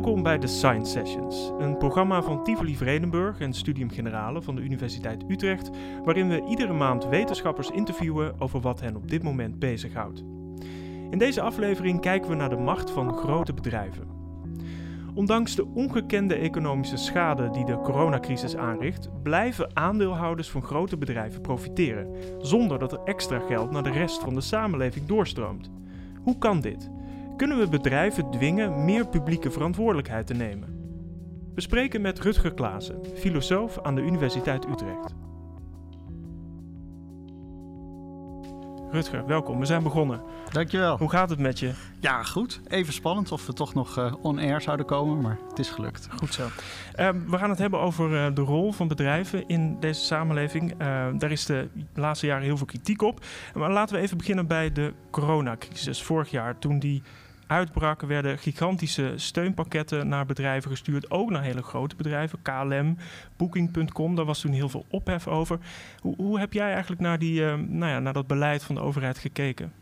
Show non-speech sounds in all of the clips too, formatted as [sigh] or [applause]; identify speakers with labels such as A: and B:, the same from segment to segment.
A: Welkom bij de Science Sessions, een programma van Tivoli Vredenburg en Studium Generale van de Universiteit Utrecht, waarin we iedere maand wetenschappers interviewen over wat hen op dit moment bezighoudt. In deze aflevering kijken we naar de macht van grote bedrijven. Ondanks de ongekende economische schade die de coronacrisis aanricht, blijven aandeelhouders van grote bedrijven profiteren, zonder dat er extra geld naar de rest van de samenleving doorstroomt. Hoe kan dit? Kunnen we bedrijven dwingen meer publieke verantwoordelijkheid te nemen? We spreken met Rutger Klaassen, filosoof aan de Universiteit Utrecht. Rutger, welkom. We zijn begonnen.
B: Dankjewel.
A: Hoe gaat het met je?
B: Ja, goed. Even spannend of we toch nog uh, on-air zouden komen, maar het is gelukt.
A: Goed zo. Uh, we gaan het hebben over uh, de rol van bedrijven in deze samenleving. daar is de laatste jaren heel veel kritiek op. Maar laten we even beginnen bij de coronacrisis. Vorig jaar, toen die uitbrak, werden gigantische steunpakketten naar bedrijven gestuurd. Ook naar hele grote bedrijven. KLM, Booking.com, daar was toen heel veel ophef over. Hoe, hoe heb jij eigenlijk naar, die, uh, nou ja, naar dat beleid van de overheid gekeken?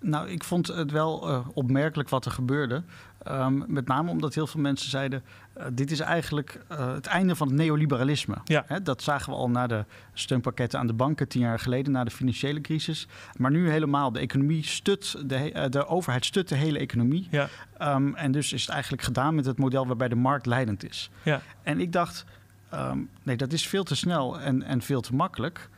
B: Nou, ik vond het wel uh, opmerkelijk wat er gebeurde. Um, met name omdat heel veel mensen zeiden: uh, dit is eigenlijk uh, het einde van het neoliberalisme.
A: Ja.
B: Hè, dat zagen we al na de steunpakketten aan de banken tien jaar geleden, na de financiële crisis. Maar nu helemaal. De economie stut, de, de overheid stut de hele economie.
A: Ja.
B: Um, en dus is het eigenlijk gedaan met het model waarbij de markt leidend is.
A: Ja.
B: En ik dacht: um, nee, dat is veel te snel en, en veel te makkelijk.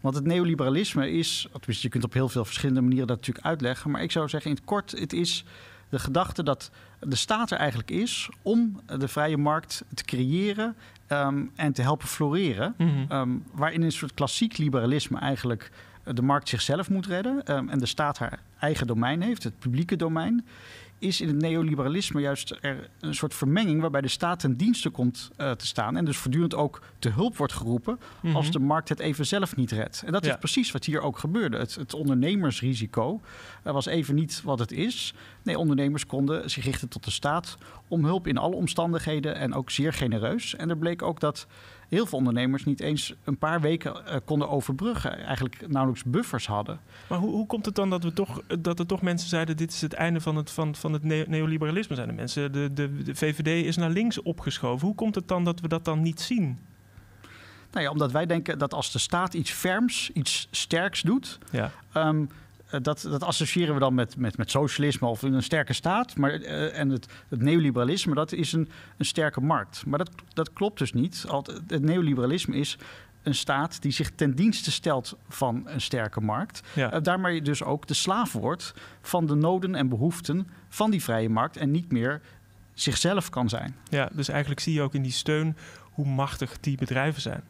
B: Want het neoliberalisme is, je kunt op heel veel verschillende manieren dat natuurlijk uitleggen. Maar ik zou zeggen in het kort, het is de gedachte dat de staat er eigenlijk is om de vrije markt te creëren um, en te helpen floreren.
A: Mhm.
B: Um, waarin een soort klassiek liberalisme eigenlijk de markt zichzelf moet redden um, en de staat haar eigen domein heeft, het publieke domein. Is in het neoliberalisme juist er een soort vermenging waarbij de staat ten dienste komt uh, te staan en dus voortdurend ook te hulp wordt geroepen
A: Mhm.
B: als de markt het even zelf niet redt. En dat
A: Ja.
B: is precies wat hier ook gebeurde. Het, het ondernemersrisico uh, was even niet wat het is. Nee, ondernemers konden zich richten tot de staat om hulp in alle omstandigheden en ook zeer genereus. En er bleek ook dat heel veel ondernemers niet eens een paar weken uh, konden overbruggen, eigenlijk nauwelijks buffers hadden.
A: Maar hoe, hoe komt het dan dat, we toch, dat er toch mensen zeiden: dit is het einde van het, van, van het ne- neoliberalisme? Zijn de mensen, de, de, de VVD is naar links opgeschoven. Hoe komt het dan dat we dat dan niet zien?
B: Nou ja, omdat wij denken dat als de staat iets ferms, iets sterks doet,
A: Ja.
B: um, dat, dat associëren we dan met, met, met socialisme of een sterke staat. Maar, uh, en het, het, neoliberalisme, dat is een, een sterke markt. Maar dat, dat klopt dus niet. Het neoliberalisme is een staat die zich ten dienste stelt van een sterke markt.
A: Ja.
B: Uh, daarmee dus ook de slaaf wordt van de noden en behoeften van die vrije markt en niet meer zichzelf kan zijn.
A: Ja, dus eigenlijk zie je ook in die steun hoe machtig die bedrijven zijn.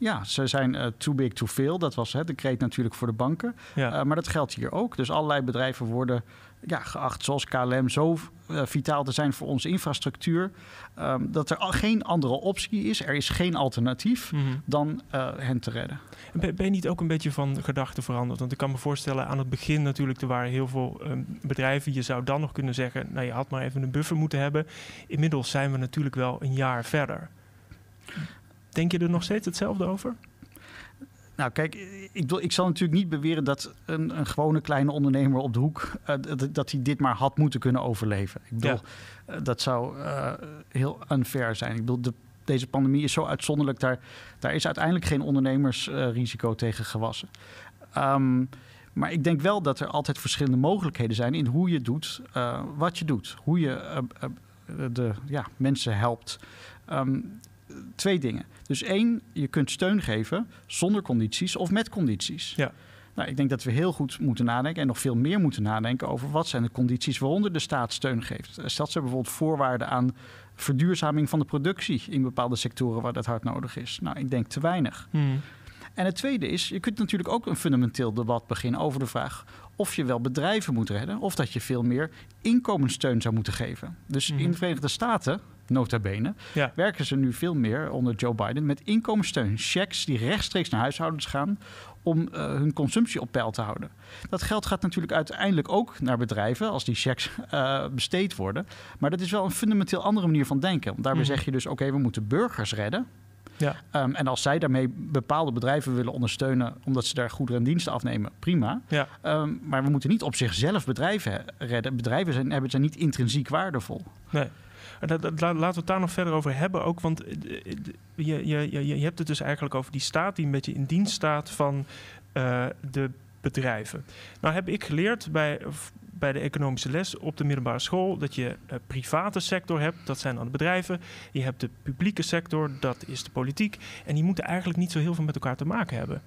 B: Ja, ze zijn uh, too big to fail. Dat was hè, de kreet natuurlijk voor de banken.
A: Ja.
B: Uh, maar dat geldt hier ook. Dus allerlei bedrijven worden ja, geacht, zoals KLM, zo uh, vitaal te zijn voor onze infrastructuur. Um, dat er al geen andere optie is. Er is geen alternatief
A: mm -hmm.
B: dan hen te redden.
A: Ben, ben je niet ook een beetje van gedachten veranderd? Want ik kan me voorstellen, aan het begin natuurlijk, er waren heel veel um, bedrijven. Je zou dan nog kunnen zeggen, nou je had maar even een buffer moeten hebben. Inmiddels zijn we natuurlijk wel een jaar verder. Denk je er nog steeds hetzelfde over?
B: Nou, kijk, ik, ik zal natuurlijk niet beweren dat een, een gewone kleine ondernemer op de hoek. Uh, dat, dat hij dit maar had moeten kunnen overleven. Ik bedoel, ja. uh, dat zou uh, heel unfair zijn. Ik bedoel, de, deze pandemie is zo uitzonderlijk. Daar, daar is uiteindelijk geen ondernemersrisico tegen gewassen. Um, maar ik denk wel dat er altijd verschillende mogelijkheden zijn in hoe je doet wat je doet. Hoe je de ja, mensen helpt. Um, twee dingen. Dus één, je kunt steun geven zonder condities of met condities.
A: Ja.
B: Nou, ik denk dat we heel goed moeten nadenken en nog veel meer moeten nadenken over wat zijn de condities waaronder de staat steun geeft. Stelt ze bijvoorbeeld voorwaarden aan verduurzaming van de productie in bepaalde sectoren waar dat hard nodig is? Nou, ik denk te weinig.
A: Hmm.
B: En het tweede is, je kunt natuurlijk ook een fundamenteel debat beginnen over de vraag of je wel bedrijven moet redden of dat je veel meer inkomenssteun zou moeten geven. Dus
A: Mhm.
B: mm. in de Verenigde Staten, nota bene,
A: Ja.
B: werken ze nu veel meer onder Joe Biden met inkomenssteun. Checks die rechtstreeks naar huishoudens gaan om uh, hun consumptie op peil te houden. Dat geld gaat natuurlijk uiteindelijk ook naar bedrijven als die checks uh, besteed worden. Maar dat is wel een fundamenteel andere manier van denken. Want daarbij
A: Mhm.
B: zeg je dus, oké, we moeten burgers redden. Ja. Ehm, en als zij daarmee bepaalde bedrijven willen ondersteunen, omdat ze daar goederen en diensten afnemen, prima. Ja. Ehm, maar we moeten niet op zichzelf bedrijven redden. Bedrijven zijn, hebben, zijn niet intrinsiek waardevol.
A: Nee. Laten we het daar nog verder over hebben ook. Want eh, je, je, je, je hebt het dus eigenlijk over die staat die een beetje in dienst staat van de bedrijven. Nou heb ik geleerd bij, bij de economische les op de middelbare school dat je uh, private sector hebt, dat zijn dan de bedrijven. Je hebt de publieke sector, dat is de politiek. En die moeten eigenlijk niet zo heel veel met elkaar te maken hebben.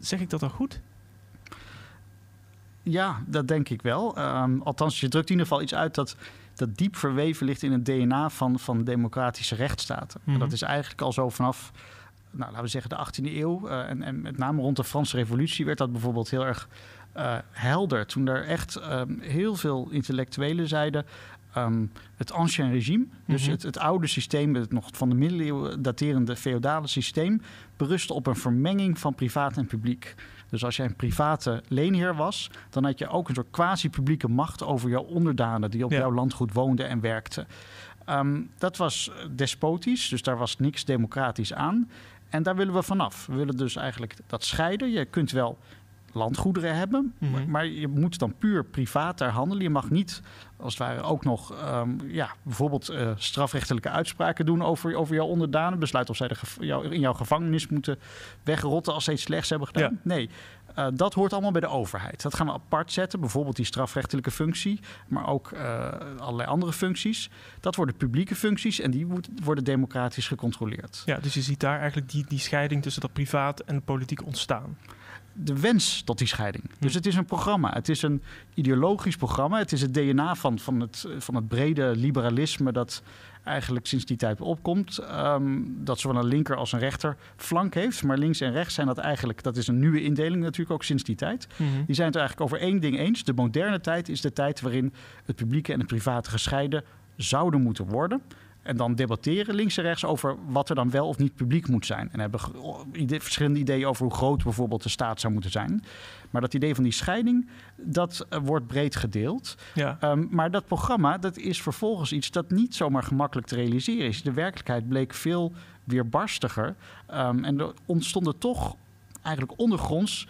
A: Zeg ik dat dan goed?
B: Ja, dat denk ik wel. Um, althans, je drukt in ieder geval iets uit dat, dat diep verweven ligt in het DNA van, van democratische rechtsstaten. En dat mhm. is eigenlijk al zo vanaf nou, laten we zeggen, de 18e eeuw. Uh, en, en, met name rond de Franse Revolutie werd dat bijvoorbeeld heel erg uh, helder. Toen er echt um, heel veel intellectuelen zeiden. Um, het ancien regime, dus mhm. het, het, oude systeem, het nog van de middeleeuwen daterende feodale systeem, berustte op een vermenging van privaat en publiek. Dus als jij een private leenheer was, dan had je ook een soort quasi-publieke macht over jouw onderdanen die op jouw landgoed woonden en werkten. Um, dat was despotisch, dus daar was niks democratisch aan. En daar willen we vanaf. We willen dus eigenlijk dat scheiden. Je kunt wel landgoederen hebben. Mhm. Maar je moet dan puur privaat daar handelen. Je mag niet, als het ware, ook nog ehm, ja, bijvoorbeeld uh, strafrechtelijke uitspraken doen over, over jouw onderdanen. Besluit of zij de jou, in jouw gevangenis moeten wegrotten als ze iets slechts hebben gedaan. Nee, uh, dat hoort allemaal bij de overheid. Dat gaan we apart zetten. Bijvoorbeeld die strafrechtelijke functie, maar ook uh, allerlei andere functies. Dat worden publieke functies en die worden democratisch gecontroleerd.
A: Ja, dus je ziet daar eigenlijk die, die scheiding tussen dat privaat en de politiek ontstaan
B: de wens tot die scheiding. Dus hm. het is een programma. Het is een ideologisch programma. Het is het DNA van, van, het, van het brede liberalisme dat eigenlijk sinds die tijd opkomt. Um, dat zowel een linker als een rechter flank heeft. Maar links en rechts zijn dat eigenlijk, dat is een nieuwe indeling natuurlijk ook sinds die tijd. Mhm. Die zijn het eigenlijk over één ding eens. De moderne tijd is de tijd waarin het publieke en het private gescheiden zouden moeten worden. En dan debatteren links en rechts over wat er dan wel of niet publiek moet zijn. En hebben verschillende ideeën over hoe groot bijvoorbeeld de staat zou moeten zijn. Maar dat idee van die scheiding, dat eh, wordt breed gedeeld. Ja. Um, maar dat programma, dat is vervolgens iets dat niet zomaar gemakkelijk te realiseren is. De werkelijkheid bleek veel weerbarstiger. Um, en er ontstonden toch eigenlijk ondergronds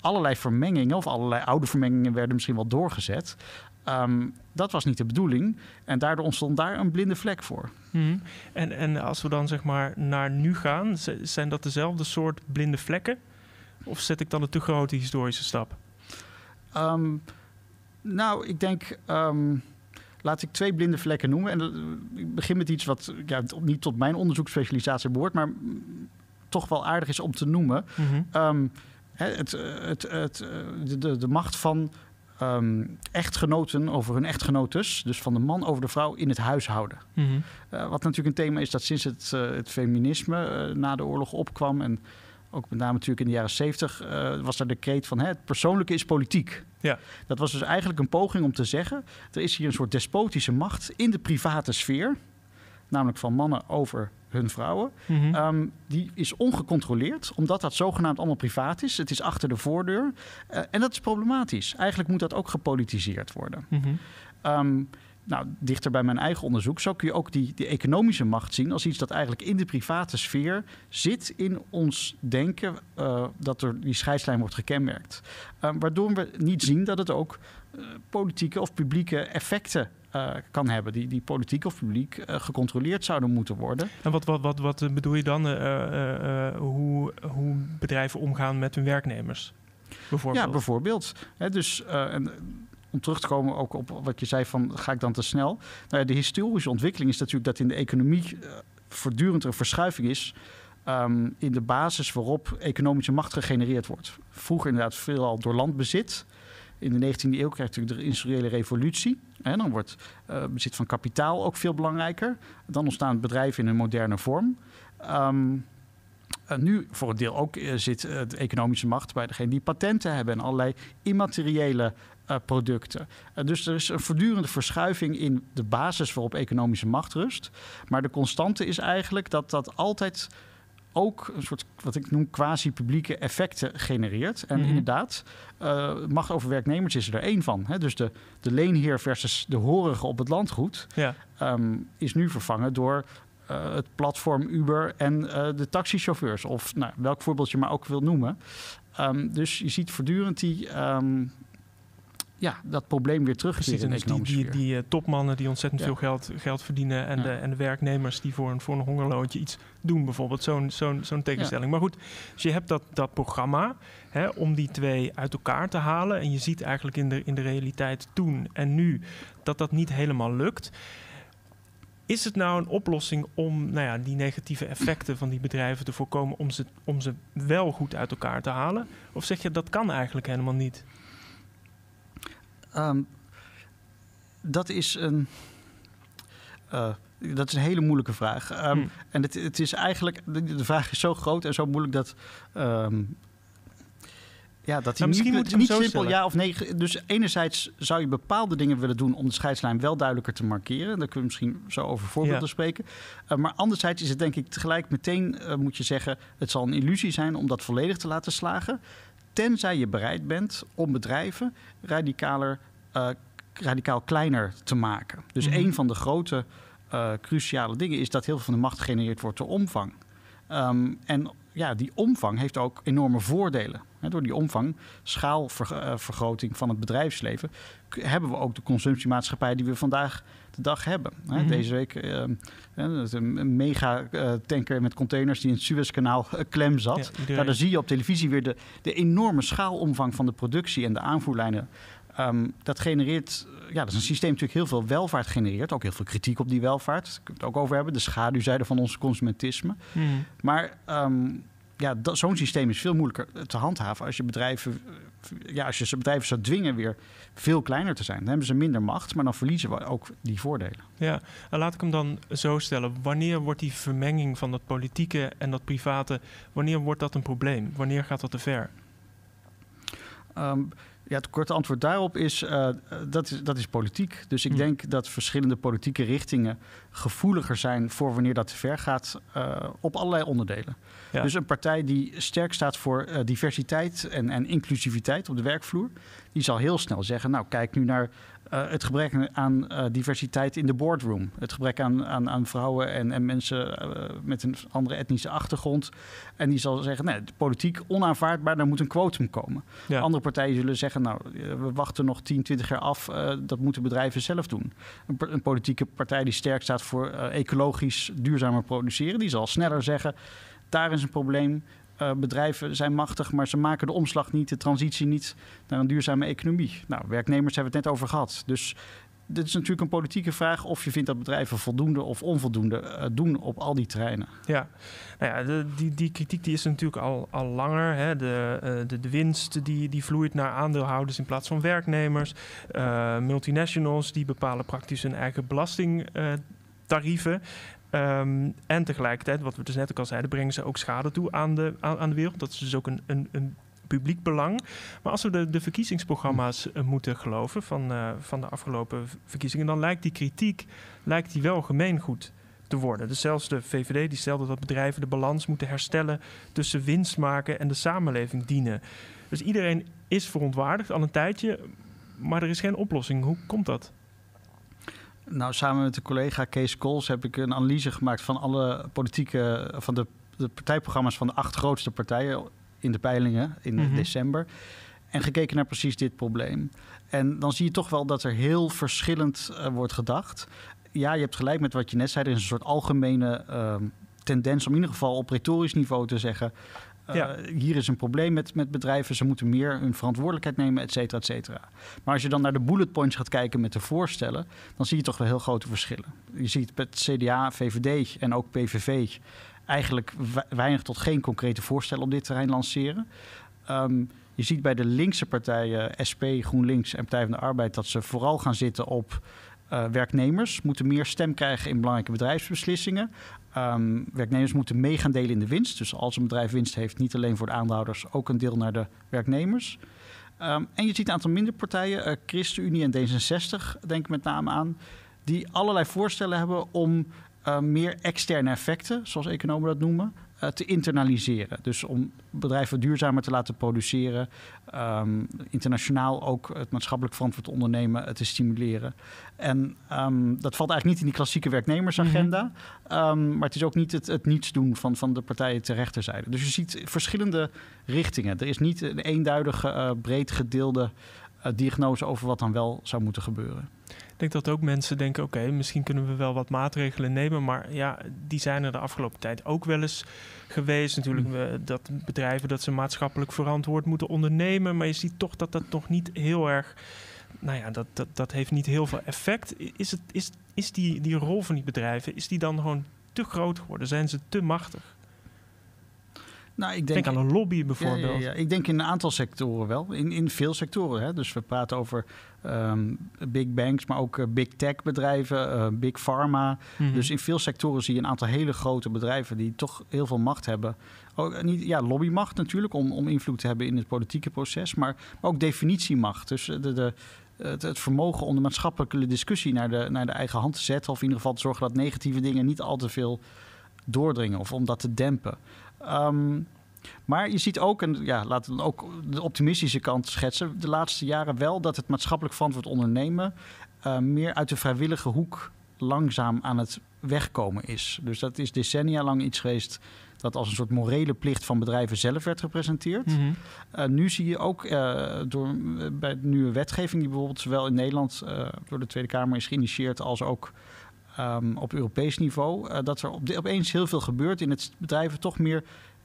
B: allerlei vermengingen, of allerlei oude vermengingen werden misschien wel doorgezet. Um, dat was niet de bedoeling. En daardoor ontstond daar een blinde vlek voor.
A: Mm en, en als we dan zeg maar naar nu gaan, zijn dat dezelfde soort blinde vlekken? Of zet ik dan een te grote historische stap?
B: Um, nou, ik denk. Um, laat ik twee blinde vlekken noemen. En uh, ik begin met iets wat ja, niet tot mijn onderzoeksspecialisatie behoort, maar toch wel aardig is om te noemen. Mm -hmm. het, het, het, de, de, de macht van um, echtgenoten over hun echtgenotes, dus van de man over de vrouw in het huishouden. Mm -hmm. uh, wat natuurlijk een thema is dat sinds het, uh, het feminisme uh, na de oorlog opkwam en ook met name natuurlijk in de jaren zeventig, was er de kreet van hè, het persoonlijke is politiek. Ja. Dat was dus eigenlijk een poging om te zeggen, er is hier een soort despotische macht in de private sfeer, namelijk van mannen over hun vrouwen. Mhm. Ehm, die is ongecontroleerd, omdat dat zogenaamd allemaal privaat is. Het is achter de voordeur. Uh, en dat is problematisch. Eigenlijk moet dat ook gepolitiseerd worden. Mm -hmm. nou, dichter bij mijn eigen onderzoek, zo kun je ook die, die economische macht zien als iets dat eigenlijk in de private sfeer zit in ons denken, uh, dat er die scheidslijn wordt gekenmerkt. Um, waardoor we niet zien dat het ook uh, politieke of publieke effecten kan hebben, die, die politiek of publiek uh, gecontroleerd zouden moeten worden.
A: En wat, wat, wat, wat bedoel je dan? Uh, hoe, hoe bedrijven omgaan met hun werknemers?
B: Bijvoorbeeld? Ja, bijvoorbeeld. He, dus en, om terug te komen ook op wat je zei van ga ik dan te snel? Nou ja, de historische ontwikkeling is natuurlijk dat in de economie voortdurend een verschuiving is. Um, in de basis waarop economische macht gegenereerd wordt. Vroeger inderdaad veelal door landbezit. In de 19e eeuw krijgt natuurlijk de industriële revolutie. En dan wordt uh, bezit van kapitaal ook veel belangrijker. Dan ontstaan bedrijven in een moderne vorm. Um, nu voor een deel ook uh, zit uh, de economische macht bij degene die patenten hebben en allerlei immateriële uh, producten. dus er is een voortdurende verschuiving in de basis waarop economische macht rust. Maar de constante is eigenlijk dat dat altijd ook een soort wat ik noem quasi-publieke effecten genereert. En mm inderdaad, uh, macht over werknemers is er één van. Hè? Dus de, de leenheer versus de horige op het landgoed ja. um, is nu vervangen door het platform Uber en de taxichauffeurs. Of nou, welk voorbeeld je maar ook wil noemen. Ehm, dus je ziet voortdurend die, ehm, ja, dat probleem weer terug
A: in de die, die, die uh, topmannen die ontzettend veel geld, geld verdienen... En, de, en de werknemers die voor een, voor een hongerloontje iets doen bijvoorbeeld. Zo'n zo'n zo'n tegenstelling. Maar goed, dus je hebt dat, dat programma hè, om die twee uit elkaar te halen... en je ziet eigenlijk in de, in de realiteit toen en nu dat dat niet helemaal lukt... Is het nou een oplossing om nou ja, die negatieve effecten van die bedrijven te voorkomen, om ze, om ze wel goed uit elkaar te halen? Of zeg je dat kan eigenlijk helemaal niet?
B: Um, dat is een. Uh, dat is een hele moeilijke vraag. Um, En het, het, is eigenlijk. De, vraag is zo groot en zo moeilijk dat. Um, ja, dat hij misschien niet, niet simpel stellen. ja of nee. Dus enerzijds zou je bepaalde dingen willen doen om de scheidslijn wel duidelijker te markeren. Daar kunnen we misschien zo over voorbeelden spreken. Uh, maar anderzijds is het denk ik tegelijk meteen uh, moet je zeggen, het zal een illusie zijn om dat volledig te laten slagen. Tenzij je bereid bent om bedrijven radicaler, uh, radicaal kleiner te maken. Dus mm een van de grote cruciale dingen is dat heel veel van de macht gegenereerd wordt door omvang. Um, en ja, die omvang heeft ook enorme voordelen. door die omvang, schaalvergroting van het bedrijfsleven, hebben we ook de consumptiemaatschappij die we vandaag de dag hebben. Mhm. Deze week uh, een mega tanker met containers die in het Suezkanaal klem zat. Ja, nou, daar zie je op televisie weer de, de enorme schaalomvang van de productie en de aanvoerlijnen Um, dat genereert, ja, dat is een systeem natuurlijk heel veel welvaart genereert. Ook heel veel kritiek op die welvaart. Daar kunnen we het ook over hebben. De schaduwzijde van ons consumentisme. Hmm. Maar um, ja, zo'n systeem is veel moeilijker te handhaven als je bedrijven, ja, als je ze bedrijven zou dwingen weer veel kleiner te zijn. Dan hebben ze minder macht, maar dan verliezen we ook die voordelen.
A: Ja, laat ik hem dan zo stellen. Wanneer wordt die vermenging van dat politieke en dat private, wanneer wordt dat een probleem? Wanneer gaat dat te ver?
B: Um, ja, het korte antwoord daarop is, uh, dat is, dat is politiek. Dus ik denk dat verschillende politieke richtingen gevoeliger zijn voor wanneer dat te ver gaat uh, op allerlei onderdelen. Dus een partij die sterk staat voor uh, diversiteit en, en inclusiviteit op de werkvloer, die zal heel snel zeggen, nou kijk nu naar uh, het gebrek aan diversiteit in de boardroom. Het gebrek aan, aan, aan vrouwen en, en mensen met een andere etnische achtergrond. En die zal zeggen, nee, politiek onaanvaardbaar, daar moet een quotum komen. Ja. Andere partijen zullen zeggen, nou, we wachten nog 10, 20 jaar af. dat moeten bedrijven zelf doen. Een, een, politieke partij die sterk staat voor ecologisch duurzamer produceren, die zal sneller zeggen, daar is een probleem. Uh, bedrijven zijn machtig, maar ze maken de omslag niet, de transitie niet naar een duurzame economie. Nou, werknemers hebben het net over gehad. Dus dit is natuurlijk een politieke vraag of je vindt dat bedrijven voldoende of onvoldoende uh, doen op al die terreinen.
A: Ja, nou ja die, die kritiek die is natuurlijk al, al langer. Hè. De, de, winst die, die vloeit naar aandeelhouders in plaats van werknemers. multinationals die bepalen praktisch hun eigen belastingtarieven. Um, en tegelijkertijd, wat we dus net ook al zeiden, brengen ze ook schade toe aan de, aan, de wereld. Dat is dus ook een, een, een publiek belang. Maar als we de, de verkiezingsprogramma's uh, moeten geloven van, uh, van de afgelopen verkiezingen, dan lijkt die kritiek lijkt die wel gemeengoed te worden. Dus zelfs de VVD die stelde dat bedrijven de balans moeten herstellen tussen winst maken en de samenleving dienen. Dus iedereen is verontwaardigd al een tijdje, maar er is geen oplossing. Hoe komt dat?
B: Nou, samen met de collega Kees Kools heb ik een analyse gemaakt van alle politieke, van de, de partijprogramma's van de acht grootste partijen in de peilingen in mhm. december. En gekeken naar precies dit probleem. En dan zie je toch wel dat er heel verschillend uh, wordt gedacht. Ja, je hebt gelijk met wat je net zei. Er is een soort algemene uh, tendens om in ieder geval op retorisch niveau te zeggen. Uh, hier is een probleem met, met bedrijven. Ze moeten meer hun verantwoordelijkheid nemen, et cetera, et cetera. Maar als je dan naar de bullet points gaat kijken met de voorstellen, dan zie je toch wel heel grote verschillen. Je ziet met CDA, VVD en ook PVV eigenlijk weinig tot geen concrete voorstellen op dit terrein lanceren. Um, je ziet bij de linkse partijen, SP, GroenLinks en Partij van de Arbeid, dat ze vooral gaan zitten op uh, werknemers moeten meer stem krijgen in belangrijke bedrijfsbeslissingen. Um, werknemers moeten mee gaan delen in de winst. Dus als een bedrijf winst heeft, niet alleen voor de aandeelhouders, ook een deel naar de werknemers. Um, en je ziet een aantal minder partijen, uh, ChristenUnie en D66, denk ik met name aan, die allerlei voorstellen hebben om uh, meer externe effecten, zoals economen dat noemen, eh, te internaliseren. Dus om bedrijven duurzamer te laten produceren, ehm, internationaal ook het maatschappelijk verantwoord ondernemen te stimuleren. En ehm, dat valt eigenlijk niet in die klassieke werknemersagenda, mhm. maar het is ook niet het, het niets doen van, van de partijen ter rechterzijde. Dus je ziet verschillende richtingen. Er is niet een eenduidige, uh, breed gedeelde diagnose over wat dan wel zou moeten gebeuren.
A: Ik denk dat ook mensen denken: oké, misschien kunnen we wel wat maatregelen nemen. Maar ja, die zijn er de afgelopen tijd ook wel eens geweest. Natuurlijk, mm. dat bedrijven dat ze maatschappelijk verantwoord moeten ondernemen. Maar je ziet toch dat dat nog niet heel erg. Nou ja, dat, dat, dat heeft niet heel veel effect. Is, het, is, is die, die rol van die bedrijven, is die dan gewoon te groot geworden? Zijn ze te machtig? Nou, ik denk, aan een lobby bijvoorbeeld.
B: Ja, ja, Ik denk in een aantal sectoren wel. In, in veel sectoren. Hè. Dus we praten over um, big banks, maar ook uh, big tech bedrijven, uh, big pharma. Mhm. Dus in veel sectoren zie je een aantal hele grote bedrijven die toch heel veel macht hebben. Ook, niet, ja, lobbymacht natuurlijk om, om invloed te hebben in het politieke proces, maar, maar ook definitiemacht. Dus de, de, het, het, vermogen om de maatschappelijke discussie naar de, naar de eigen hand te zetten. Of in ieder geval te zorgen dat negatieve dingen niet al te veel doordringen of om dat te dempen. Ehm, maar je ziet ook, en ja, laten we ook de optimistische kant schetsen, de laatste jaren wel dat het maatschappelijk verantwoord ondernemen uh, meer uit de vrijwillige hoek langzaam aan het wegkomen is. Dus dat is decennia lang iets geweest dat als een soort morele plicht van bedrijven zelf werd gepresenteerd. Mhm. Eh, nu zie je ook uh, door, bij de nieuwe wetgeving, die bijvoorbeeld zowel in Nederland door de Tweede Kamer is geïnitieerd, als ook um, op Europees niveau, dat er op de, opeens heel veel gebeurt in het bedrijven toch meer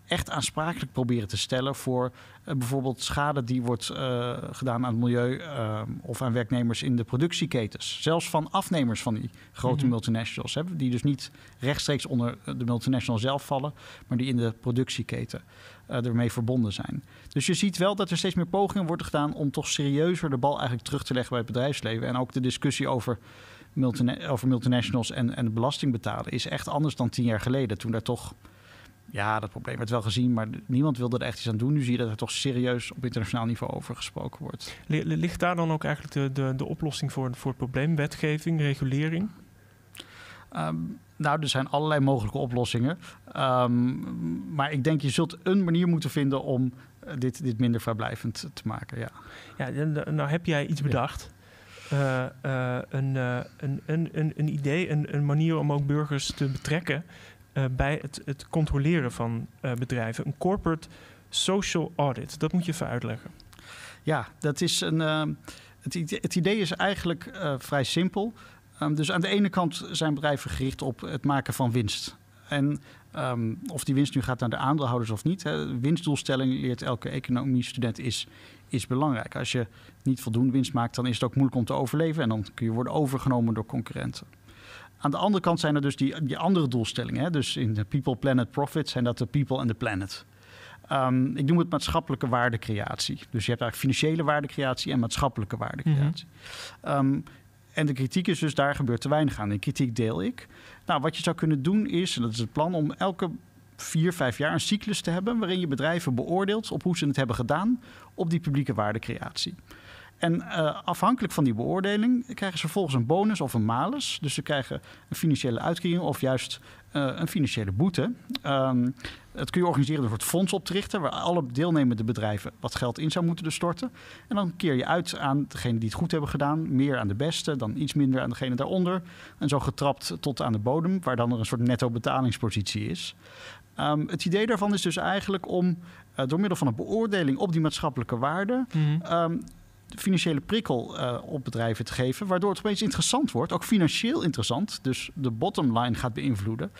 B: echt aansprakelijk proberen te stellen voor uh, bijvoorbeeld schade die wordt uh, gedaan aan het milieu uh, of aan werknemers in de productieketens. Zelfs van afnemers van die grote mm -hmm. multinationals, hè, die dus niet rechtstreeks onder de multinational zelf vallen, maar die in de productieketen ermee verbonden zijn. Dus je ziet wel dat er steeds meer pogingen worden gedaan om toch serieuzer de bal eigenlijk terug te leggen bij het bedrijfsleven. En ook de discussie over multina over multinationals en, en belasting betalen is echt anders dan tien jaar geleden. Toen daar toch ja, dat probleem werd wel gezien, maar niemand wilde er echt iets aan doen. Nu zie je dat er toch serieus op internationaal niveau over gesproken wordt.
A: Ligt daar dan ook eigenlijk de, de, de oplossing voor, voor het probleem? Wetgeving, regulering?
B: Um, nou, er zijn allerlei mogelijke oplossingen. Um, maar ik denk je zult een manier moeten vinden om eh, dit, dit minder vrijblijvend te maken. Ja,
A: ja nou heb jij iets bedacht. Uh, uh, een, een, een, een, een idee, een, een manier om ook burgers te betrekken bij het, het, controleren van bedrijven. Een corporate social audit. Dat moet je even uitleggen.
B: Ja, dat is een. Het, het, idee is eigenlijk vrij simpel. Um, dus aan de ene kant zijn bedrijven gericht op het maken van winst. En um, of die winst nu gaat naar de aandeelhouders of niet. Hè, winstdoelstelling leert elke economie-student is, is belangrijk. Als je niet voldoende winst maakt, dan is het ook moeilijk om te overleven. En dan kun je worden overgenomen door concurrenten. Aan de andere kant zijn er dus die, die andere doelstellingen. Hè? Dus in de People, Planet, Profit zijn dat de People en de Planet. Um, ik noem het maatschappelijke waardecreatie. Dus je hebt eigenlijk financiële waardecreatie en maatschappelijke waardecreatie. Mm um, en de kritiek is dus, daar gebeurt te weinig aan. Die kritiek deel ik. Nou, wat je zou kunnen doen is, en dat is het plan, om elke vier, vijf jaar een cyclus te hebben... waarin je bedrijven beoordeelt op hoe ze het hebben gedaan op die publieke waardecreatie. En uh, afhankelijk van die beoordeling krijgen ze vervolgens een bonus of een malus. Dus ze krijgen een financiële uitkering of juist uh, een financiële boete. Dat kun je organiseren door het fonds op te richten... waar alle deelnemende bedrijven wat geld in zou moeten storten. En dan keer je uit aan degene die het goed hebben gedaan. Meer aan de beste, dan iets minder aan degene daaronder. En zo getrapt tot aan de bodem... waar dan er een soort netto betalingspositie is. Um, het idee daarvan is dus eigenlijk om uh, door middel van een beoordeling op die maatschappelijke waarde... Mm -hmm. um, financiële prikkel uh, op bedrijven te geven, waardoor het opeens interessant wordt, ook financieel interessant, dus de bottom line gaat beïnvloeden.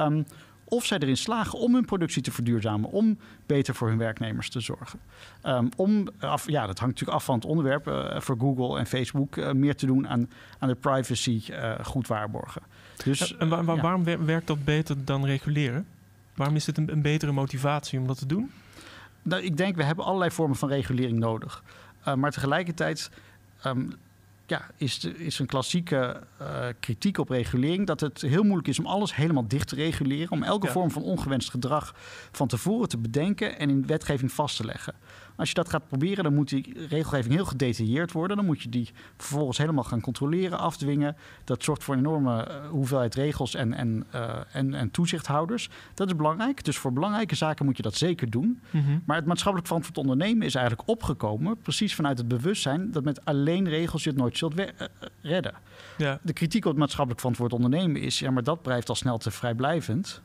B: Um, of zij erin slagen om hun productie te verduurzamen, om beter voor hun werknemers te zorgen. Um, om, af, ja, dat hangt natuurlijk af van het onderwerp, uh, voor Google en Facebook uh, meer te doen aan, aan de privacy goed waarborgen.
A: Dus, en waar, waar, ja. waarom werkt dat beter dan reguleren? Waarom is dit een, een betere motivatie om dat te doen?
B: Nou, ik denk, we hebben allerlei vormen van regulering nodig. Uh, maar tegelijkertijd um, ja, is, de, is een klassieke uh, kritiek op regulering dat het heel moeilijk is om alles helemaal dicht te reguleren. Om elke ja. vorm van ongewenst gedrag van tevoren te bedenken en in wetgeving vast te leggen. Als je dat gaat proberen, dan moet die regelgeving heel gedetailleerd worden. Dan moet je die vervolgens helemaal gaan controleren, afdwingen. Dat zorgt voor een enorme eh, hoeveelheid regels en, en, uh, en, en toezichthouders. Dat is belangrijk. Dus voor belangrijke zaken moet je dat zeker doen.
A: Mhm.
B: Maar het maatschappelijk verantwoord ondernemen is eigenlijk opgekomen... precies vanuit het bewustzijn dat met alleen regels je het nooit zult eh, eh, redden.
A: Ja.
B: De kritiek op het maatschappelijk verantwoord ondernemen is... ja, maar dat blijft al snel te vrijblijvend.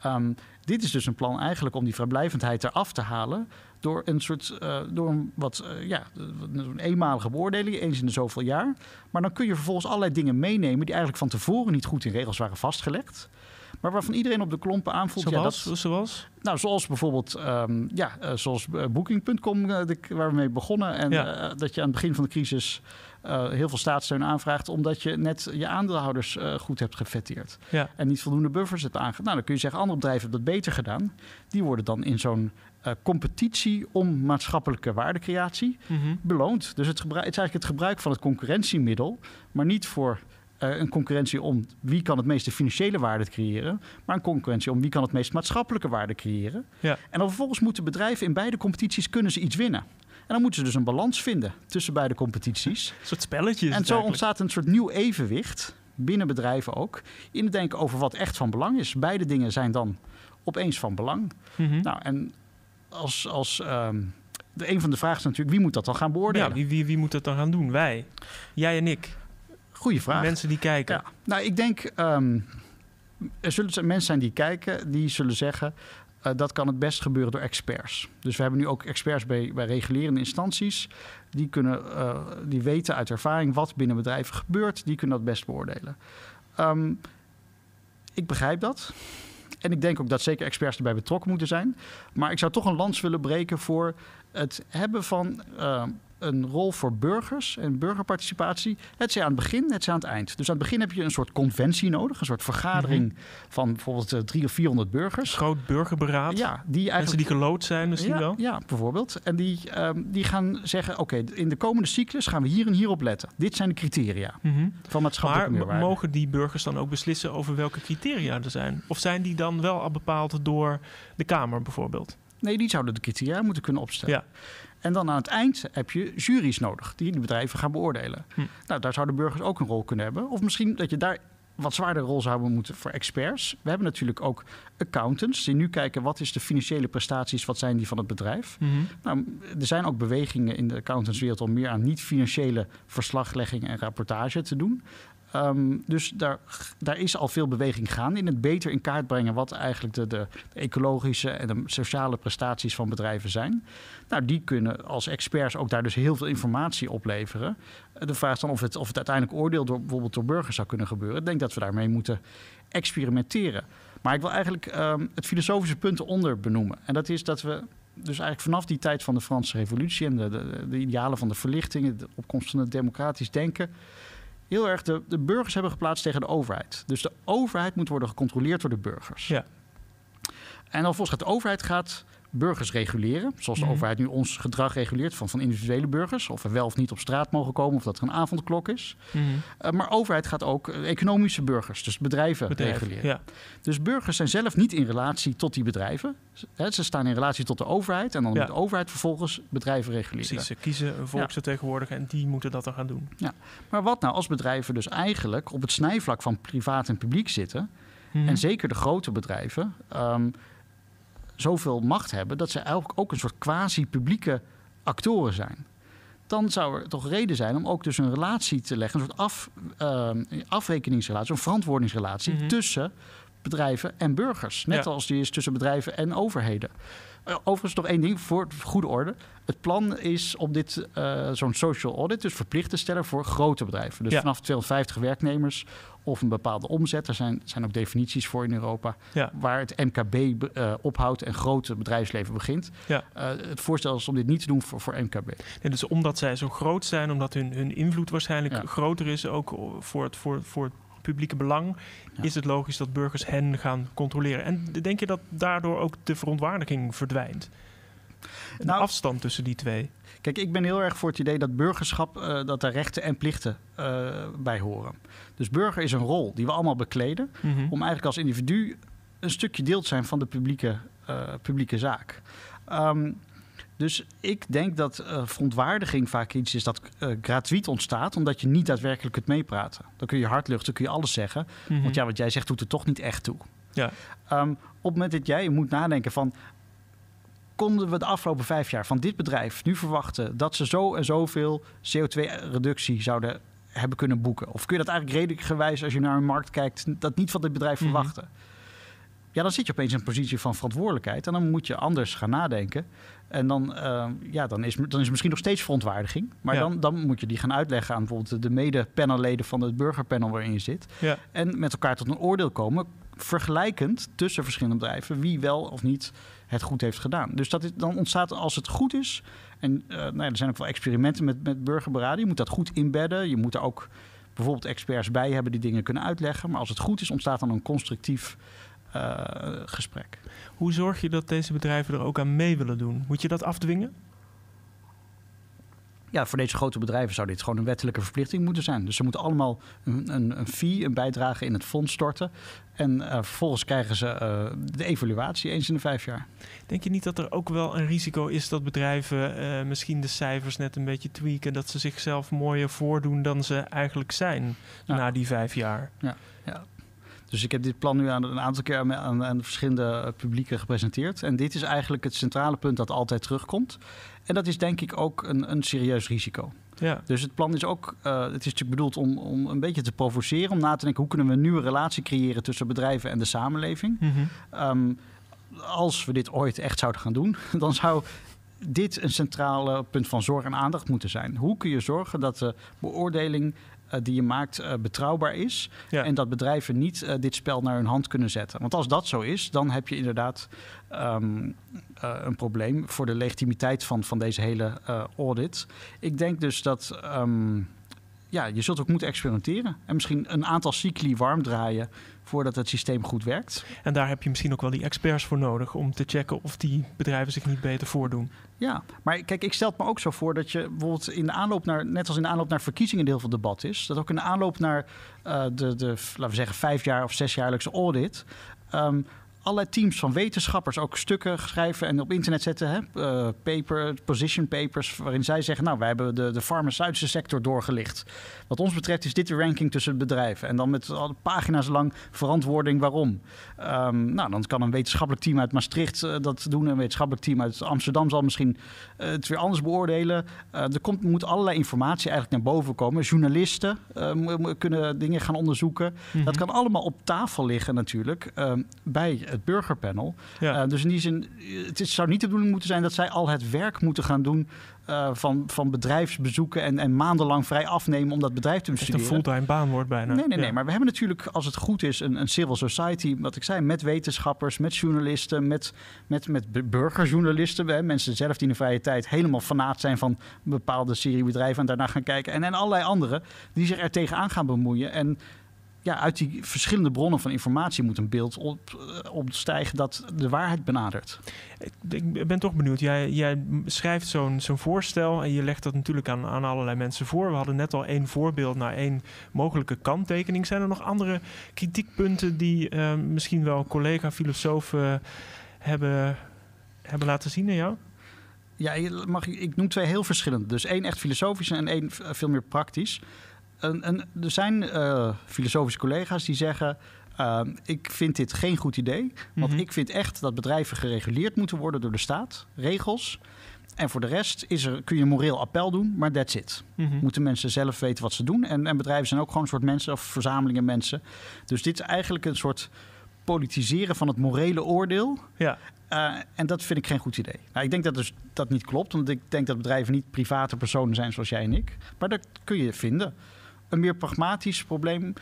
B: Ehm, dit is dus een plan eigenlijk om die vrijblijvendheid eraf te halen... door een soort, eh, door een wat, eh, ja, een eenmalige beoordeling, eens in de zoveel jaar. Maar dan kun je vervolgens allerlei dingen meenemen... die eigenlijk van tevoren niet goed in regels waren vastgelegd... Maar waarvan iedereen op de klompen aanvoelt... ja,
A: Zoals?
B: dat,
A: Zoals?
B: nou, zoals bijvoorbeeld ehm, ja, eh, zoals Booking.com, waar we mee begonnen. En
A: Ja.
B: dat je aan het begin van de crisis heel veel staatssteun aanvraagt... omdat je net je aandeelhouders goed hebt gefetteerd.
A: Ja.
B: En niet voldoende buffers hebt aangegeven. Nou, dan kun je zeggen, andere bedrijven hebben dat beter gedaan. Die worden dan in zo'n eh, competitie om maatschappelijke waardecreatie
A: Mhm.
B: beloond. Dus het, het is eigenlijk het gebruik van het concurrentiemiddel... maar niet voor eh, een concurrentie om wie kan het meeste financiële waarde creëren... maar een concurrentie om wie kan het meest maatschappelijke waarde creëren.
A: Ja.
B: En dan vervolgens moeten bedrijven in beide competities kunnen ze iets winnen. En dan moeten ze dus een balans vinden tussen beide competities.
A: Een soort spelletje is
B: en zo
A: eigenlijk.
B: ontstaat een soort nieuw evenwicht binnen bedrijven ook... in het denken over wat echt van belang is. Beide dingen zijn dan opeens van belang.
A: Mhm.
B: Nou, en als... als ehm, de, een van de vragen is natuurlijk, wie moet dat dan gaan beoordelen?
A: ja, wie, wie, wie moet dat dan gaan doen? Wij. Jij en ik.
B: Goeie vraag.
A: Mensen die kijken.
B: Ja, nou, ik denk, ehm, er zullen mensen zijn die kijken, die zullen zeggen, eh, dat kan het best gebeuren door experts. Dus we hebben nu ook experts bij, bij regulerende instanties, die, kunnen, eh, die weten uit ervaring wat binnen bedrijven gebeurt, die kunnen dat best beoordelen. Ehm, ik begrijp dat. En ik denk ook dat zeker experts erbij betrokken moeten zijn. Maar ik zou toch een lans willen breken voor het hebben van eh, een rol voor burgers en burgerparticipatie. Het zij aan het begin, het zij aan het eind. Dus aan het begin heb je een soort conventie nodig, een soort vergadering van bijvoorbeeld eh, drie of vierhonderd burgers.
A: Groot burgerberaad.
B: Ja, die
A: Mensen
B: eigenlijk.
A: die gelood zijn misschien
B: ja,
A: wel.
B: ja, bijvoorbeeld. En die, ehm, die gaan zeggen: oké, in de komende cyclus gaan we hier en hier op letten. Dit zijn de criteria
A: Mhm.
B: van maatschappelijke
A: Maar
B: meerwaarde.
A: mogen die burgers dan ook beslissen over welke criteria er zijn? Of zijn die dan wel al bepaald door de Kamer bijvoorbeeld?
B: Nee, die zouden de criteria moeten kunnen opstellen.
A: Ja.
B: En dan aan het eind heb je juries nodig die de bedrijven gaan beoordelen.
A: Hm.
B: Nou, daar zouden burgers ook een rol kunnen hebben. Of misschien dat je daar wat zwaardere rol zou hebben moeten voor experts. We hebben natuurlijk ook accountants die nu kijken wat is de financiële prestaties, wat zijn die van het bedrijf.
A: Mhm.
B: Nou, er zijn ook bewegingen in de accountantswereld om meer aan niet-financiële verslaglegging en rapportage te doen. Ehm, dus daar, daar is al veel beweging gaande in het beter in kaart brengen wat eigenlijk de, de, ecologische en de sociale prestaties van bedrijven zijn. Nou, die kunnen als experts ook daar dus heel veel informatie opleveren. Eh, De vraag is dan of het, of het uiteindelijk oordeel door bijvoorbeeld door burgers zou kunnen gebeuren. Ik denk dat we daarmee moeten experimenteren. Maar ik wil eigenlijk ehm, het filosofische punt eronder benoemen. En dat is dat we dus eigenlijk vanaf die tijd van de Franse Revolutie en de, de, de idealen van de verlichting, de opkomst van het democratisch denken, heel erg de, de burgers hebben geplaatst tegen de overheid. Dus de overheid moet worden gecontroleerd door de burgers.
A: Ja.
B: En volgens gaat de overheid gaat burgers reguleren, zoals de
A: Mhm.
B: overheid nu ons gedrag reguleert van, van individuele burgers, of we wel of niet op straat mogen komen, of dat er een avondklok is.
A: Mhm.
B: Uh, maar overheid gaat ook uh, economische burgers, dus bedrijven,
A: Bedrijven,
B: reguleren.
A: Ja.
B: Dus burgers zijn zelf niet in relatie tot die bedrijven. He, ze staan in relatie tot de overheid en dan
A: Ja.
B: moet de overheid vervolgens bedrijven reguleren.
A: Precies, ze kiezen volksvertegenwoordiger en die moeten dat dan gaan doen.
B: Maar wat nou als bedrijven dus eigenlijk op het snijvlak van privaat en publiek zitten,
A: Mhm.
B: en zeker de grote bedrijven, ehm, zoveel macht hebben dat ze eigenlijk ook een soort quasi-publieke actoren zijn. Dan zou er toch reden zijn om ook dus een relatie te leggen, een soort af, ehm, afrekeningsrelatie, een verantwoordingsrelatie
A: Mhm.
B: tussen bedrijven en burgers. Net
A: Ja.
B: als die is tussen bedrijven en overheden. Eh, overigens nog één ding voor goede orde. Het plan is om dit eh, zo'n social audit dus verplicht te stellen voor grote bedrijven. Dus
A: Ja.
B: vanaf 250 werknemers of een bepaalde omzet. Er zijn, zijn ook definities voor in Europa.
A: Ja.
B: Waar het MKB eh, ophoudt en grote bedrijfsleven begint.
A: Ja.
B: Het voorstel is om dit niet te doen voor, voor MKB.
A: Dus omdat zij zo groot zijn, omdat hun, hun invloed waarschijnlijk groter is, ook voor het, voor, voor het publieke belang,
B: Ja.
A: is het logisch dat burgers hen gaan controleren. En denk je dat daardoor ook de verontwaardiging verdwijnt? De
B: Nou-
A: afstand tussen die twee.
B: Kijk, ik ben heel erg voor het idee dat burgerschap, eh, dat daar rechten en plichten eh, bij horen. Dus burger is een rol die we allemaal bekleden.
A: Mhm.
B: om eigenlijk als individu een stukje deel te zijn van de publieke, eh, publieke zaak. Ehm, Dus ik denk dat uh, verontwaardiging vaak iets is dat uh, gratuit ontstaat, omdat je niet daadwerkelijk kunt meepraten. Dan kun je hard luchten, kun je alles zeggen.
A: Mhm.
B: Want ja, wat jij zegt doet er toch niet echt toe.
A: Ja.
B: Um, op het moment dat jij moet nadenken van... konden we de afgelopen vijf jaar van dit bedrijf nu verwachten... dat ze zo en zoveel CO2-reductie zouden hebben kunnen boeken? Of kun je dat eigenlijk redelijk gewijs als je naar een markt kijkt... dat niet van dit bedrijf
A: Mhm.
B: verwachten? Ja, dan zit je opeens in een positie van verantwoordelijkheid... en dan moet je anders gaan nadenken. En dan, uh, ja, dan, is, dan is er misschien nog steeds verontwaardiging. Maar
A: Ja.
B: dan, dan moet je die gaan uitleggen aan bijvoorbeeld de mede-panelleden van het burgerpanel waarin je zit.
A: Ja.
B: En met elkaar tot een oordeel komen, vergelijkend tussen verschillende bedrijven, wie wel of niet het goed heeft gedaan. Dus dat is, dan ontstaat als het goed is. En uh, nou ja, er zijn ook wel experimenten met, met burgerberaden. Je moet dat goed inbedden. Je moet er ook bijvoorbeeld experts bij hebben die dingen kunnen uitleggen. Maar als het goed is, ontstaat dan een constructief gesprek.
A: Hoe zorg je dat deze bedrijven er ook aan mee willen doen? Moet je dat afdwingen?
B: Ja, voor deze grote bedrijven zou dit gewoon een wettelijke verplichting moeten zijn. Dus ze moeten allemaal een, een, een fee, een bijdrage in het fonds storten. En uh, vervolgens krijgen ze uh, de evaluatie eens in de vijf jaar.
A: Denk je niet dat er ook wel een risico is dat bedrijven uh, misschien de cijfers net een beetje tweaken, dat ze zichzelf mooier voordoen dan ze eigenlijk zijn ja. na die vijf jaar?
B: Ja, ja. Dus ik heb dit plan nu aan een aantal keer aan, aan, aan verschillende publieken gepresenteerd. En dit is eigenlijk het centrale punt dat altijd terugkomt. En dat is denk ik ook een, een serieus risico.
A: Ja.
B: Dus het plan is ook, uh, het is natuurlijk bedoeld om, om een beetje te provoceren, om na te denken hoe kunnen we een nieuwe relatie creëren tussen bedrijven en de samenleving.
A: Mm -hmm.
B: um, als we dit ooit echt zouden gaan doen, [laughs] dan zou dit een centrale punt van zorg en aandacht moeten zijn. Hoe kun je zorgen dat de beoordeling die je maakt uh, betrouwbaar is.
A: Ja.
B: En dat bedrijven niet uh, dit spel naar hun hand kunnen zetten. Want als dat zo is, dan heb je inderdaad um, een probleem voor de legitimiteit van, van deze hele audit. Ik denk dus dat. Um, ja, je zult ook moeten experimenteren. En misschien een aantal cycli warm draaien voordat het systeem goed werkt.
A: En daar heb je misschien ook wel die experts voor nodig om te checken of die bedrijven zich niet beter voordoen.
B: Ja, maar kijk, ik stel het me ook zo voor dat je bijvoorbeeld in de aanloop naar, net als in de aanloop naar verkiezingen, heel veel debat is, dat ook in de aanloop naar uh, de, de, laten we zeggen, vijf jaar of zesjaarlijkse audit. Um, allerlei teams van wetenschappers ook stukken schrijven en op internet zetten. Hè? Uh, paper, position papers, waarin zij zeggen: Nou, wij hebben de, de farmaceutische sector doorgelicht. Wat ons betreft is dit de ranking tussen bedrijven. En dan met al pagina's lang verantwoording waarom. Um, nou, dan kan een wetenschappelijk team uit Maastricht uh, dat doen. Een wetenschappelijk team uit Amsterdam zal misschien uh, het weer anders beoordelen. Er komt, moet allerlei informatie eigenlijk naar boven komen. Journalisten kunnen dingen gaan onderzoeken. Mm -hmm. Dat kan allemaal op tafel liggen natuurlijk bij het burgerpanel.
A: Ja.
B: Uh, dus in die zin, het is, zou niet de bedoeling moeten zijn dat zij al het werk moeten gaan doen uh, van, van bedrijfsbezoeken en, en maandenlang vrij afnemen om dat bedrijf te bestuderen.
A: Het een fulltime baan wordt bijna.
B: Nee, nee, nee.
A: Ja.
B: Maar we hebben natuurlijk, als het goed is, een, een civil society, wat ik zei, met wetenschappers, met journalisten, met, met, met burgerjournalisten. Hè, mensen zelf die in de vrije tijd helemaal fanaat zijn van bepaalde serie bedrijven en daarna gaan kijken. En, en allerlei anderen die zich er tegenaan gaan bemoeien. En ja, uit die verschillende bronnen van informatie moet een beeld op, uh, opstijgen dat de waarheid benadert.
A: Ik, ik ben toch benieuwd. Jij, jij schrijft zo'n zo'n voorstel en je legt dat natuurlijk aan, aan allerlei mensen voor. We hadden net al één voorbeeld naar één mogelijke kanttekening. Zijn er nog andere kritiekpunten die uh, misschien wel collega-filosofen hebben, hebben laten zien aan jou?
B: Ja, mag, ik noem twee heel verschillende. Dus één echt filosofisch en één veel meer praktisch. En, en er zijn uh, filosofische collega's die zeggen... Uh, ik vind dit geen goed idee. Want
A: Mhm.
B: mm -hmm. ik vind echt dat bedrijven gereguleerd moeten worden door de staat. Regels. En voor de rest is er, kun je een moreel appel doen, maar that's it.
A: Mm -hmm.
B: Moeten mensen zelf weten wat ze doen. En, en bedrijven zijn ook gewoon een soort mensen of verzamelingen mensen. Dus dit is eigenlijk een soort politiseren van het morele oordeel.
A: Ja.
B: Uh, en dat vind ik geen goed idee. Nou, ik denk dat dus dat niet klopt. Want ik denk dat bedrijven niet private personen zijn zoals jij en ik. Maar dat kun je vinden. Een meer pragmatisch probleem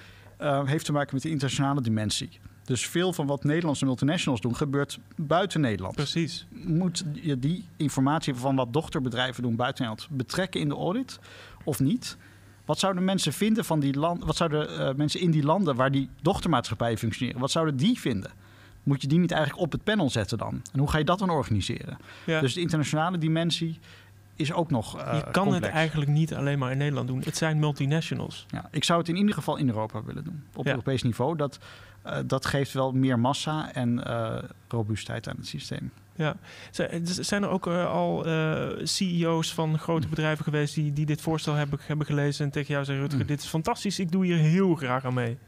B: uh, heeft te maken met de internationale dimensie. Dus veel van wat Nederlandse multinationals doen, gebeurt buiten Nederland.
A: Precies.
B: Moet je die informatie van wat dochterbedrijven doen buiten Nederland betrekken in de audit of niet? Wat zouden mensen vinden van die landen? Wat zouden uh, mensen in die landen waar die dochtermaatschappijen functioneren, wat zouden die vinden? Moet je die niet eigenlijk op het panel zetten dan? En hoe ga je dat dan organiseren?
A: Ja.
B: Dus de internationale dimensie is ook nog. Uh,
A: je kan
B: complex.
A: het eigenlijk niet alleen maar in Nederland doen. Het zijn multinationals.
B: Ja, ik zou het in ieder geval in Europa willen doen. Op
A: Ja.
B: Europees niveau. Dat, uh, dat geeft wel meer massa en uh, robuustheid aan het systeem.
A: Ja, zijn er ook uh, al uh, CEO's van grote bedrijven geweest die, die dit voorstel hebben, hebben gelezen en tegen jou zeggen: Rutger, hmm. dit is fantastisch, ik doe hier heel graag aan mee?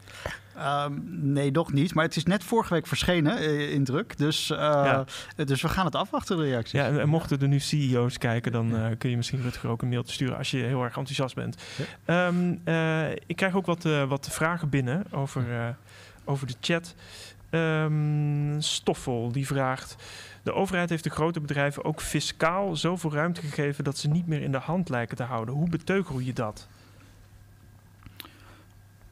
B: Um, nee, nog niet. Maar het is net vorige week verschenen uh, in druk. Dus, ja. dus we gaan het afwachten, de reacties.
A: Ja, en, mochten er nu CEO's kijken, dan kun je misschien Rutger ook een mailtje sturen als je heel erg enthousiast bent. Ja. Um, ik krijg ook wat, wat vragen binnen over, over de chat. Um, Stoffel die vraagt. De overheid heeft de grote bedrijven ook fiscaal zoveel ruimte gegeven dat ze niet meer in de hand lijken te houden. Hoe beteugel je dat?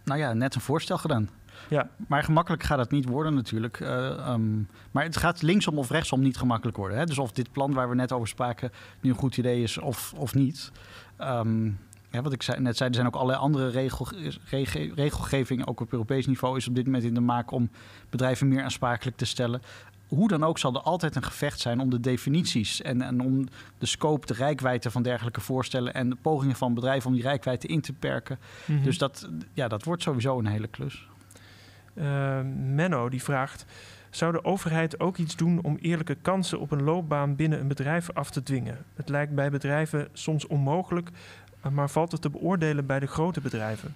B: Nou ja, net een voorstel gedaan. Ja. Maar gemakkelijk gaat het niet worden natuurlijk. Uh, um, maar het gaat linksom of rechtsom niet gemakkelijk worden. Hè? Dus of dit plan waar we net over spraken nu een goed idee is of, of niet. Um, ja, wat ik zei, net zei, er zijn ook allerlei andere regel, regel, regelgeving, ook op Europees niveau, is op dit moment in de maak om bedrijven meer aansprakelijk te stellen hoe dan ook zal er altijd een gevecht zijn om de definities en, en om de scope, de rijkwijde van dergelijke voorstellen en de pogingen van bedrijven om die rijkwijde in te perken. Mhm. Dus dat, ja, dat wordt sowieso een hele klus.
A: Uh, Menno die vraagt: zou de overheid ook iets doen om eerlijke kansen op een loopbaan binnen een bedrijf af te dwingen? Het lijkt bij bedrijven soms onmogelijk, maar valt het te beoordelen bij de grote bedrijven?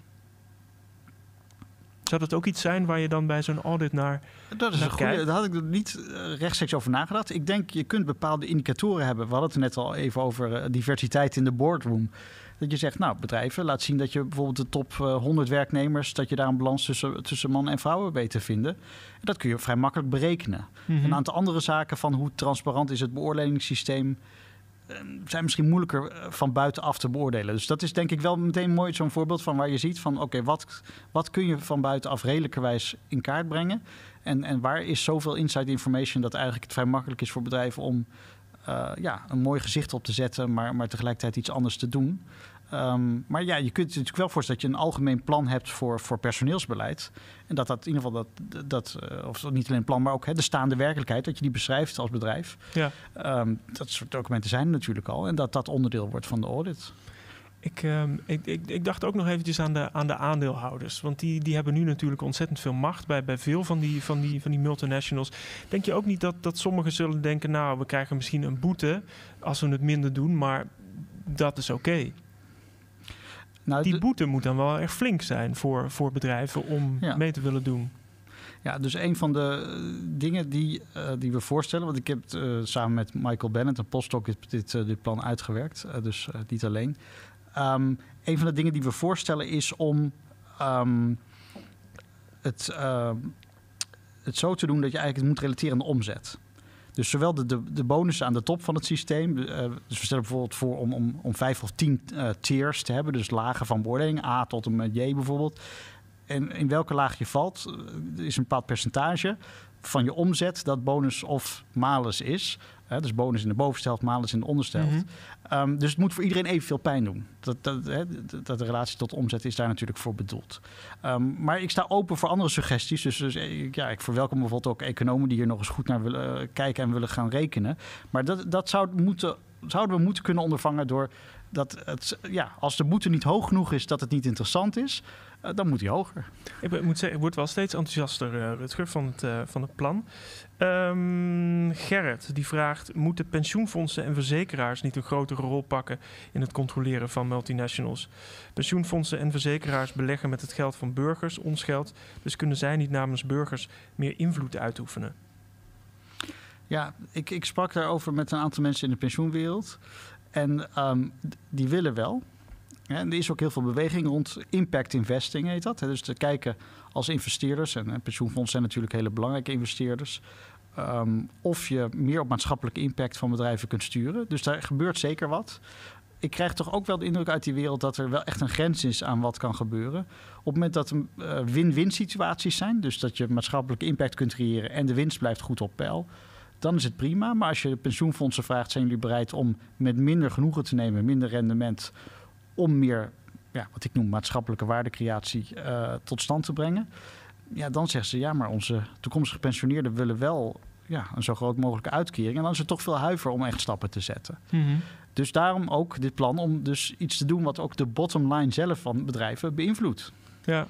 A: Zou dat ook iets zijn waar je dan bij zo'n audit naar
B: Dat is een goede. Daar had ik er niet eh, rechtstreeks over nagedacht. Ik denk, je kunt bepaalde indicatoren hebben. We hadden het net al even over eh, diversiteit in de boardroom. Dat je zegt, nou, bedrijven, laat zien dat je bijvoorbeeld de top 100 eh, werknemers, dat je daar een balans tussen, tussen man en vrouwen weet te vinden. En dat kun je vrij makkelijk berekenen. Mhm. Een aantal andere zaken van hoe transparant is het beoordelingssysteem zijn misschien moeilijker eh, van buitenaf te beoordelen. Dus dat is denk ik wel meteen mooi zo'n voorbeeld van waar je ziet van oké, wat, wat kun je van buitenaf redelijkerwijs in kaart brengen? En, en waar is zoveel inside information dat eigenlijk het vrij makkelijk is voor bedrijven om uh, ja, een mooi gezicht op te zetten, maar, maar tegelijkertijd iets anders te doen. Um, maar ja, je kunt je natuurlijk wel voorstellen dat je een algemeen plan hebt voor, voor personeelsbeleid. En dat dat in ieder geval dat, dat uh, of niet alleen een plan, maar ook hè, de staande werkelijkheid, dat je die beschrijft als bedrijf. Ja. Um, dat soort documenten zijn er natuurlijk al. En dat dat onderdeel wordt van de audit.
A: Ik, um, ik, ik, ik, dacht ook nog eventjes aan de, aan de aandeelhouders. Want die, die hebben nu natuurlijk ontzettend veel macht bij, bij veel van die, van, die, van die multinationals. Denk je ook niet dat, dat sommigen zullen denken... nou, we krijgen misschien een boete als we het minder doen... maar dat is oké. Nou, die boete moet dan wel erg flink zijn voor, voor bedrijven om mee te willen doen.
B: Ja, dus een van de eh, dingen die, uh, die we voorstellen, want ik heb uh, samen met Michael Bennett, een postdoc, dit, dit plan uitgewerkt, dus niet alleen. Um, een van de dingen die we voorstellen is om um, het, ehm, het zo te doen dat je eigenlijk het moet relateren aan de omzet. Dus zowel de, de, de bonussen aan de top van het systeem. Uh, dus we stellen bijvoorbeeld voor om, om, om vijf of tien uh, tiers te hebben. Dus lagen van beoordeling, A tot en met J bijvoorbeeld. En in welke laag je valt, uh, is een bepaald percentage van je omzet dat bonus of malus is. Hè, dus bonus in de bovenste helft, malus in de onderste helft. -hmm. um, dus het moet voor iedereen evenveel pijn doen. Dat, dat, hè, dat de relatie tot omzet is daar natuurlijk voor bedoeld. Um, maar ik sta open voor andere suggesties. Dus, dus ja, ik verwelkom bijvoorbeeld ook economen die hier nog eens goed naar willen uh, kijken en willen gaan rekenen. Maar dat, dat zou moeten, zouden we moeten kunnen ondervangen door dat het, ja, als de boete niet hoog genoeg is, dat het niet interessant is. Uh, dan moet hij hoger.
A: Ik moet zeggen, ik word wel steeds enthousiaster, uh, Rutger, van het, uh, van het plan. Um, Gerrit, die vraagt... moeten pensioenfondsen en verzekeraars niet een grotere rol pakken... in het controleren van multinationals? Pensioenfondsen en verzekeraars beleggen met het geld van burgers, ons geld. Dus kunnen zij niet namens burgers meer invloed uitoefenen?
B: Ja, ik, ik sprak daarover met een aantal mensen in de pensioenwereld. En um, die willen wel. en er is ook heel veel beweging rond impact investing, heet dat. Dus te kijken als investeerders, en pensioenfondsen zijn natuurlijk hele belangrijke investeerders, um, of je meer op maatschappelijke impact van bedrijven kunt sturen. Dus daar gebeurt zeker wat. Ik krijg toch ook wel de indruk uit die wereld dat er wel echt een grens is aan wat kan gebeuren. Op het moment dat er uh, win-win situaties zijn, dus dat je maatschappelijke impact kunt creëren en de winst blijft goed op peil, dan is het prima. Maar als je de pensioenfondsen vraagt, zijn jullie bereid om met minder genoegen te nemen, minder rendement, om meer, ja, wat ik noem, maatschappelijke waardecreatie uh, tot stand te brengen? Ja, dan zeggen ze, ja, maar onze toekomstige pensioneerden willen wel ja, een zo groot mogelijke uitkering. En dan is er toch veel huiver om echt stappen te zetten. Mm -hmm. Dus daarom ook dit plan om dus iets te doen wat ook de bottom line zelf van bedrijven beïnvloedt.
A: Ja,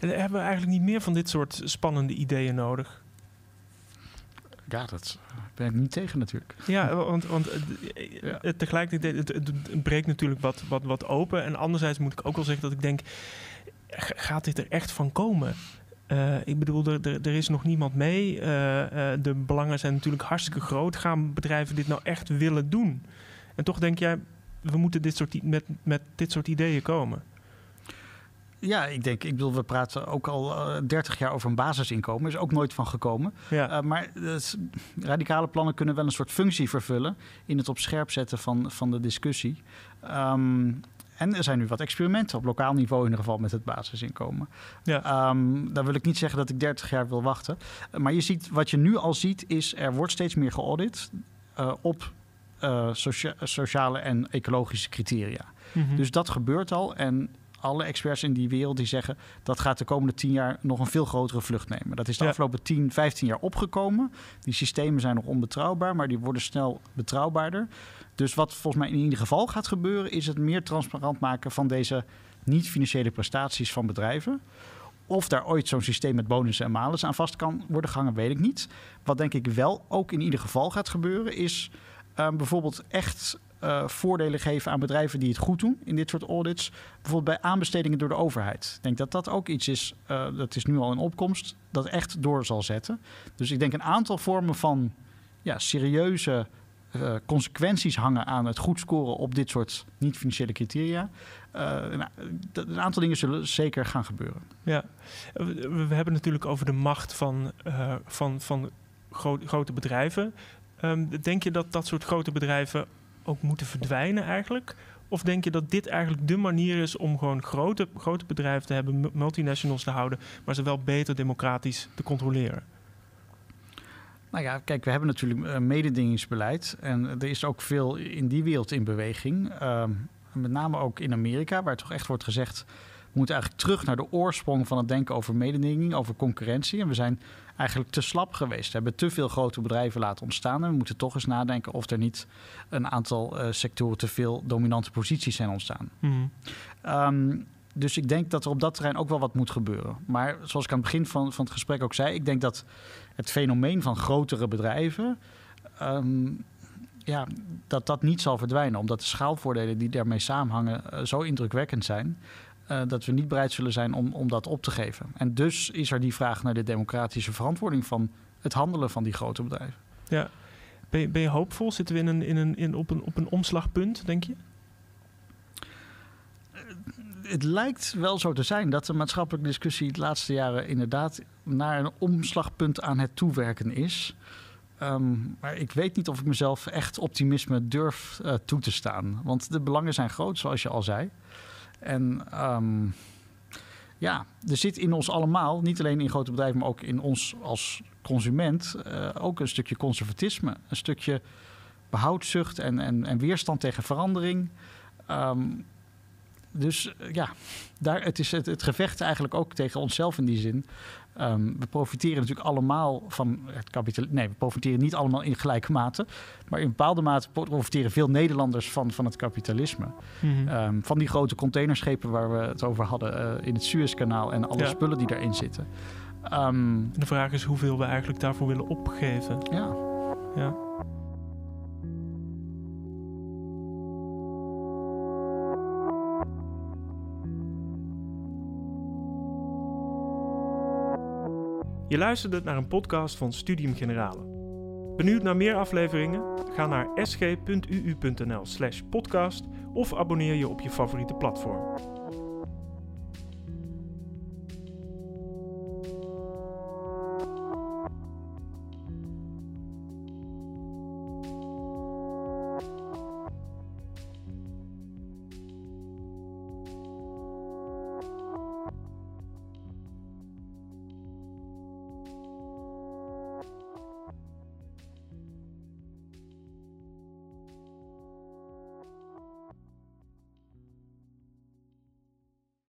A: en hebben we eigenlijk niet meer van dit soort spannende ideeën nodig?
B: Ja, dat ben ik niet tegen natuurlijk.
A: Ja, want, want ja. tegelijkertijd, het, het, breekt natuurlijk wat, wat, wat open. En anderzijds moet ik ook wel zeggen dat ik denk, gaat dit er echt van komen? Uh, ik bedoel, er, er, er, is nog niemand mee. Uh, uh, de belangen zijn natuurlijk hartstikke groot. Gaan bedrijven dit nou echt willen doen? En toch denk jij, we moeten dit soort, met, met dit soort ideeën komen.
B: Ja, ik denk, ik bedoel, we praten ook al uh, 30 jaar over een basisinkomen. Is ook nooit van gekomen. Ja. Uh, maar radicale plannen kunnen wel een soort functie vervullen in het op scherp zetten van, van de discussie. Um, en er zijn nu wat experimenten op lokaal niveau in ieder geval met het basisinkomen. Ja. Um, daar wil ik niet zeggen dat ik 30 jaar wil wachten. Maar je ziet, wat je nu al ziet, is er wordt steeds meer geaudit op socia sociale en ecologische criteria. Mm -hmm. Dus dat gebeurt al. En alle experts in die wereld die zeggen dat gaat de komende 10 jaar nog een veel grotere vlucht nemen. Dat is de ja. afgelopen 10, 15 jaar opgekomen. Die systemen zijn nog onbetrouwbaar, maar die worden snel betrouwbaarder. Dus wat volgens mij in ieder geval gaat gebeuren, is het meer transparant maken van deze niet-financiële prestaties van bedrijven. Of daar ooit zo'n systeem met bonussen en malus aan vast kan worden gehangen, weet ik niet. Wat denk ik wel ook in ieder geval gaat gebeuren, is uh, bijvoorbeeld echt uh, voordelen geven aan bedrijven die het goed doen in dit soort audits. Bijvoorbeeld bij aanbestedingen door de overheid. Ik denk dat dat ook iets is, uh, dat is nu al een opkomst, dat echt door zal zetten. Dus ik denk een aantal vormen van ja, serieuze uh, consequenties hangen aan het goed scoren op dit soort niet-financiële criteria. Nou, een aantal dingen zullen zeker gaan gebeuren.
A: Ja, we, hebben natuurlijk over de macht van, van, van gro grote bedrijven. Um, denk je dat dat soort grote bedrijven ook moeten verdwijnen eigenlijk? Of denk je dat dit eigenlijk de manier is om gewoon grote, grote bedrijven te hebben, multinationals te houden, maar ze wel beter democratisch te controleren?
B: Nou ja, kijk, we hebben natuurlijk een mededingingsbeleid. En er is ook veel in die wereld in beweging. Uh, met name ook in Amerika, waar toch echt wordt gezegd... we moeten eigenlijk terug naar de oorsprong van het denken over mededinging, over concurrentie. En we zijn eigenlijk te slap geweest. We hebben te veel grote bedrijven laten ontstaan. En we moeten toch eens nadenken of er niet een aantal uh, sectoren te veel dominante posities zijn ontstaan. Mm. Um, dus ik denk dat er op dat terrein ook wel wat moet gebeuren. Maar zoals ik aan het begin van, van het gesprek ook zei, ik denk dat het fenomeen van grotere bedrijven. Um, ja, dat dat niet zal verdwijnen, omdat de schaalvoordelen die daarmee samenhangen uh, zo indrukwekkend zijn. Uh, dat we niet bereid zullen zijn om, om dat op te geven. En dus is er die vraag naar de democratische verantwoording van het handelen van die grote bedrijven.
A: Ja. Ben je, ben je hoopvol? Zitten we in een, in een, in, op, een, op een omslagpunt, denk je?
B: het lijkt wel zo te zijn dat de maatschappelijke discussie de laatste jaren inderdaad naar een omslagpunt aan het toewerken is. Um, maar ik weet niet of ik mezelf echt optimisme durf uh, toe te staan. Want de belangen zijn groot, zoals je al zei. En um, ja, er zit in ons allemaal, niet alleen in grote bedrijven, maar ook in ons als consument, uh, ook een stukje conservatisme. Een stukje behoudzucht en, en, en weerstand tegen verandering. Um, dus eh, ja, daar, het is het, het, gevecht eigenlijk ook tegen onszelf in die zin. Um, we profiteren natuurlijk allemaal van het kapitalisme. Nee, we profiteren niet allemaal in gelijke mate. Maar in bepaalde mate profiteren veel Nederlanders van, van het kapitalisme. Mm -hmm. um, van die grote containerschepen waar we het over hadden uh, in het Suezkanaal en alle ja. spullen die daarin zitten.
A: Um, de vraag is hoeveel we eigenlijk daarvoor willen opgeven.
B: Ja. ja.
A: Je luisterde naar een podcast van Studium Generale. Benieuwd naar meer afleveringen? Ga naar sg.uu.nl/podcast of abonneer je op je favoriete platform.